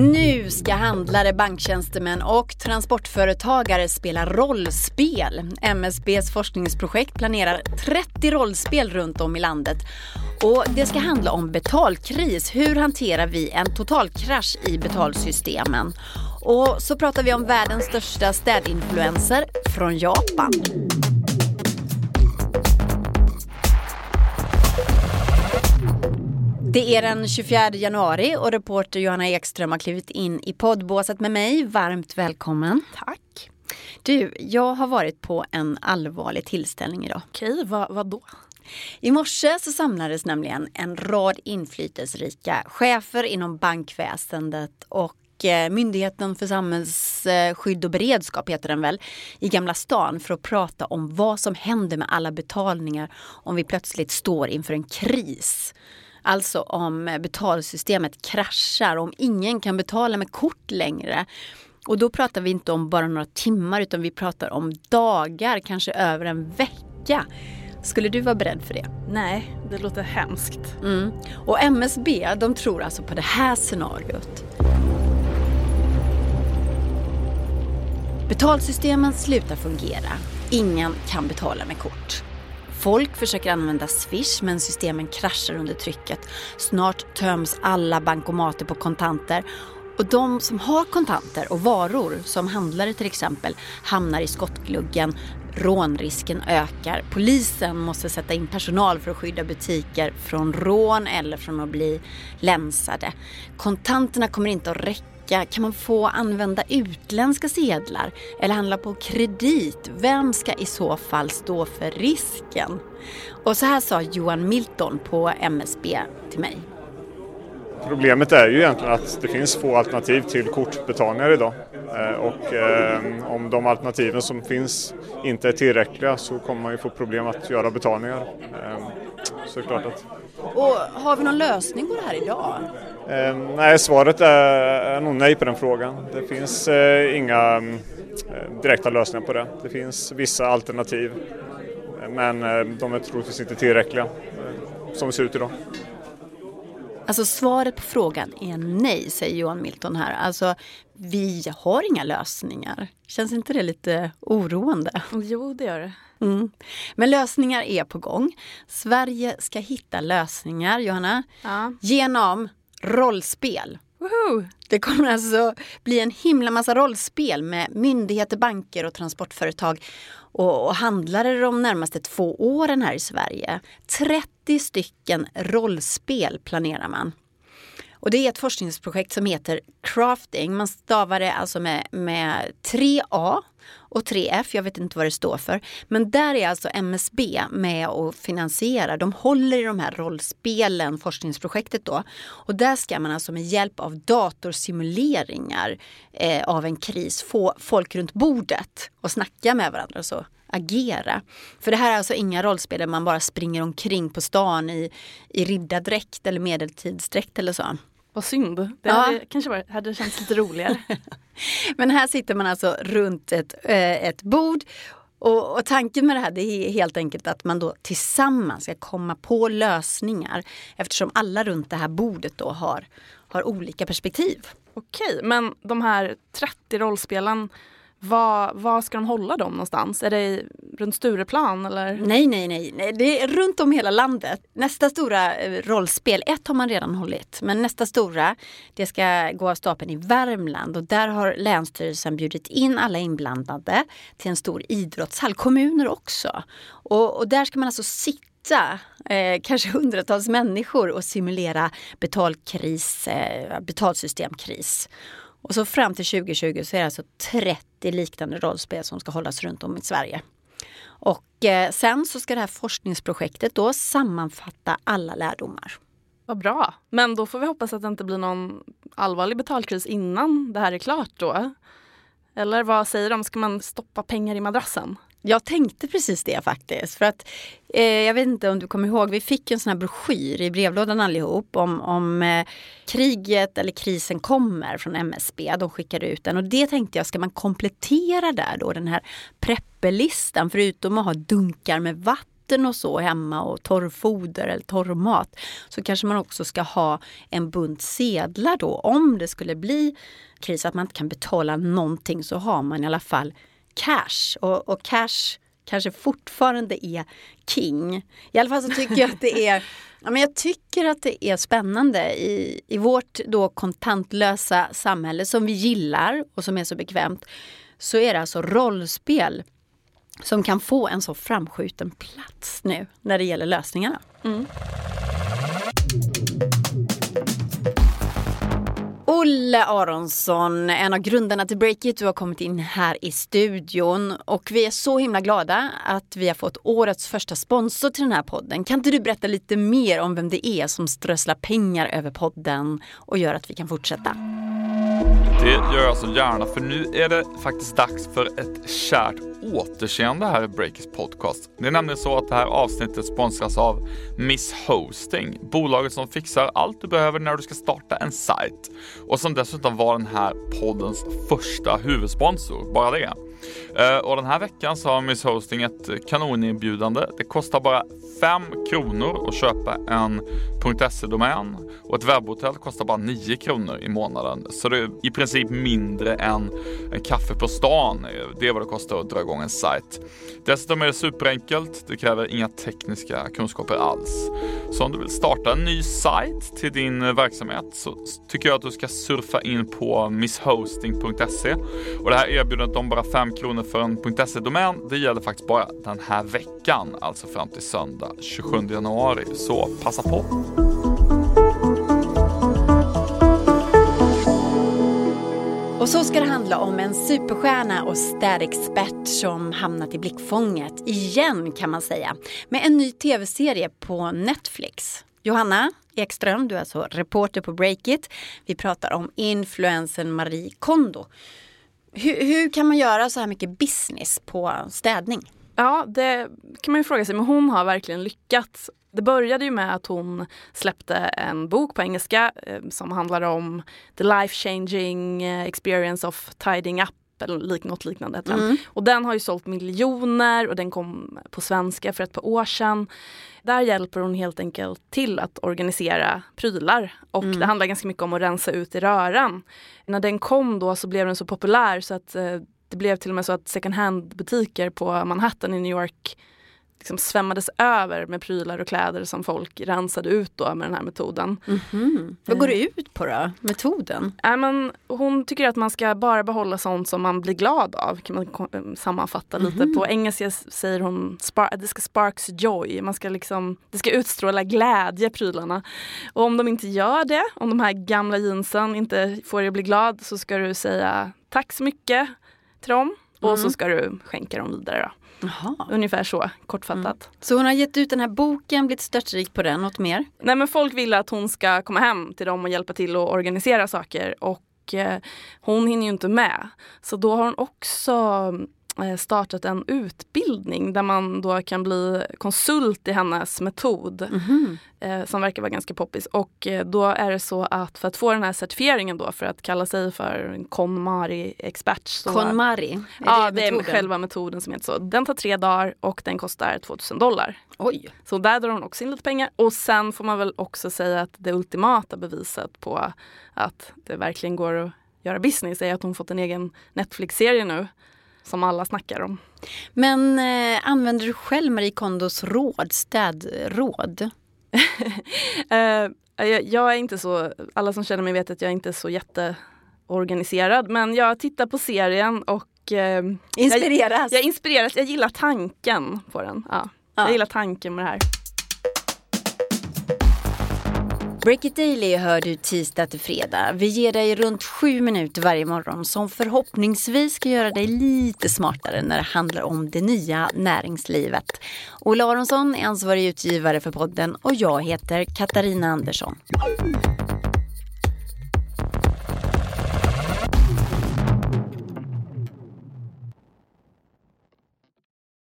Nu ska handlare, banktjänstemän och transportföretagare spela rollspel. MSBs forskningsprojekt planerar 30 rollspel runt om i landet. Och det ska handla om betalkris. Hur hanterar vi en totalkrasch i betalsystemen? Och så pratar vi om världens största städinfluencer från Japan. Det är den 24 januari och reporter Johanna Ekström har klivit in i poddbåset med mig. Varmt välkommen. Tack. Du, jag har varit på en allvarlig tillställning idag. Okej, vad, vad då? I morse så samlades nämligen en rad inflytelserika chefer inom bankväsendet och eh, Myndigheten för samhällsskydd och beredskap heter den väl, i Gamla stan för att prata om vad som händer med alla betalningar om vi plötsligt står inför en kris. Alltså om betalsystemet kraschar, om ingen kan betala med kort längre. Och då pratar vi inte om bara några timmar utan vi pratar om dagar, kanske över en vecka. Skulle du vara beredd för det? Nej, det låter hemskt. Mm. Och MSB, de tror alltså på det här scenariot. Betalsystemen slutar fungera. Ingen kan betala med kort. Folk försöker använda Swish men systemen kraschar under trycket. Snart töms alla bankomater på kontanter och de som har kontanter och varor, som handlare till exempel, hamnar i skottgluggen. Rånrisken ökar. Polisen måste sätta in personal för att skydda butiker från rån eller från att bli länsade. Kontanterna kommer inte att räcka kan man få använda utländska sedlar eller handla på kredit? Vem ska i så fall stå för risken? Och så här sa Johan Milton på MSB till mig. Problemet är ju egentligen att det finns få alternativ till kortbetalningar idag. Eh, och ehm, om de alternativen som finns inte är tillräckliga så kommer man ju få problem att göra betalningar. Ehm, Eh, så klart att... Och har vi någon lösning på det här idag? Eh, nej, svaret är, är nog nej på den frågan. Det finns eh, inga eh, direkta lösningar på det. Det finns vissa alternativ men de är troligtvis inte tillräckliga som det ser ut idag. Alltså svaret på frågan är nej, säger Johan Milton här. Alltså, vi har inga lösningar. Känns inte det lite oroande? Jo, det gör det. Mm. Men lösningar är på gång. Sverige ska hitta lösningar, Johanna, ja. genom rollspel. Woohoo! Det kommer alltså bli en himla massa rollspel med myndigheter, banker och transportföretag och, och handlare de närmaste två åren här i Sverige. 30 stycken rollspel planerar man. Och det är ett forskningsprojekt som heter Crafting. Man stavar det alltså med, med 3A och 3F, jag vet inte vad det står för. Men där är alltså MSB med och finansierar. De håller i de här rollspelen, forskningsprojektet då. Och där ska man alltså med hjälp av datorsimuleringar eh, av en kris få folk runt bordet och snacka med varandra. Så agera. För det här är alltså inga rollspel där man bara springer omkring på stan i, i riddardräkt eller medeltidsdräkt eller så. Vad synd. Det ja. hade kanske varit, hade känts lite roligare. Men här sitter man alltså runt ett, eh, ett bord och, och, tanken med det här det är helt enkelt att man då tillsammans ska komma på lösningar eftersom alla runt det här bordet då har, har olika perspektiv. Okej, men de här 30 rollspelen var, var ska de hålla dem någonstans? Är det runt Stureplan eller? Nej, nej, nej, nej. Det är runt om hela landet. Nästa stora eh, rollspel, ett har man redan hållit, men nästa stora det ska gå av stapeln i Värmland och där har Länsstyrelsen bjudit in alla inblandade till en stor idrottshall, kommuner också. Och, och där ska man alltså sitta Eh, kanske hundratals människor och simulera betalkris, eh, betalsystemkris. Och så fram till 2020 så är det alltså 30 liknande rollspel som ska hållas runt om i Sverige. Och eh, sen så ska det här forskningsprojektet då sammanfatta alla lärdomar. Vad bra. Men då får vi hoppas att det inte blir någon allvarlig betalkris innan det här är klart då. Eller vad säger de, ska man stoppa pengar i madrassen? Jag tänkte precis det faktiskt. För att, eh, jag vet inte om du kommer ihåg, vi fick en sån här broschyr i brevlådan allihop om, om eh, kriget eller krisen kommer från MSB. De skickade ut den och det tänkte jag, ska man komplettera där då den här preppelistan förutom att ha dunkar med vatten vatten och så hemma och torrfoder eller torrmat så kanske man också ska ha en bunt sedlar då om det skulle bli kris att man inte kan betala någonting så har man i alla fall cash och, och cash kanske fortfarande är king. I alla fall så tycker jag att det är Ja, men jag tycker att det är spännande i, i vårt då kontantlösa samhälle som vi gillar och som är så bekvämt. Så är det alltså rollspel som kan få en så framskjuten plats nu när det gäller lösningarna. Mm. Olle Aronsson, en av grundarna till Breakit, du har kommit in här i studion och vi är så himla glada att vi har fått årets första sponsor till den här podden. Kan inte du berätta lite mer om vem det är som strösslar pengar över podden och gör att vi kan fortsätta? Det gör jag så gärna för nu är det faktiskt dags för ett kärt återseende här i Breakers podcast. Det är nämligen så att det här avsnittet sponsras av Miss Hosting, bolaget som fixar allt du behöver när du ska starta en sajt och som dessutom var den här poddens första huvudsponsor, bara det. Eh, och den här veckan så har Miss Hosting ett kanonerbjudande. Det kostar bara 5 kronor att köpa en .se-domän och ett webbhotell kostar bara 9 kronor i månaden. Så det är i princip mindre än en kaffe på stan. Det är vad det kostar att dra igång en sajt. Dessutom är det superenkelt. Det kräver inga tekniska kunskaper alls. Så om du vill starta en ny sajt till din eh, verksamhet så tycker jag att du ska surfa in på misshosting.se och det här erbjudandet om bara 5 kronor för en .se-domän, det gäller faktiskt bara den här veckan, alltså fram till söndag 27 januari. Så passa på! Och så ska det handla om en superstjärna och städexpert som hamnat i blickfånget, igen kan man säga, med en ny tv-serie på Netflix. Johanna Ekström, du är alltså reporter på Breakit. Vi pratar om influensen Marie Kondo. Hur, hur, kan man göra så här mycket business på städning? Ja, det kan man ju fråga sig, men hon har verkligen lyckats. Det började ju med att hon släppte en bok på engelska eh, som handlar om the life changing eh, experience of tidying up eller lik, något liknande. Mm. Och den har ju sålt miljoner och den kom på svenska för ett par år sedan. Där hjälper hon helt enkelt till att organisera prylar och mm. det handlar ganska mycket om att rensa ut i röran. När den kom då så blev den så populär så att eh, det blev till och med så att second hand butiker på Manhattan i New York liksom svämmades över med prylar och kläder som folk rensade ut då med den här metoden. Mm -hmm. Vad går det ut på då, metoden? Äh, men, hon tycker att man ska bara behålla sånt som man blir glad av, kan man eh, sammanfatta mm -hmm. lite. På engelska säger hon det ska sparks joy, man ska liksom, det ska utstråla glädje prylarna. Och om de inte gör det, om de här gamla jeansen inte får dig att bli glad så ska du säga tack så mycket till dem och så mm. ska du skänka dem vidare. Då. Aha. Ungefär så, kortfattat. Mm. Så hon har gett ut den här boken, blivit störtrik på den, något mer? Nej men folk vill att hon ska komma hem till dem och hjälpa till att organisera saker och eh, hon hinner ju inte med. Så då har hon också startat en utbildning där man då kan bli konsult i hennes metod mm -hmm. eh, som verkar vara ganska poppis. Och eh, då är det så att för att få den här certifieringen då för att kalla sig för en KonMari-expert. KonMari? Ja, det, är själva metoden som heter så. Den tar tre dagar och den kostar 2000 dollar. Oj! Så där drar hon också in lite pengar. Och sen får man väl också säga att det ultimata beviset på att det verkligen går att göra business är att hon fått en egen Netflix-serie nu som alla snackar om. Men eh, använder du själv Marie Kondos råd, städråd? eh, jag, jag, är inte så, alla som känner mig vet att jag inte är så jätteorganiserad men jag tittar på serien och eh, Inspireras? Jag, jag inspireras, jag gillar tanken på den. Ja. ja. Jag gillar tanken med det här. Break it Daily hör du tisdag till fredag. Vi ger dig runt sju minuter varje morgon som förhoppningsvis ska göra dig lite smartare när det handlar om det nya näringslivet. Ola Aronsson är ansvarig utgivare för podden och jag heter Katarina Andersson.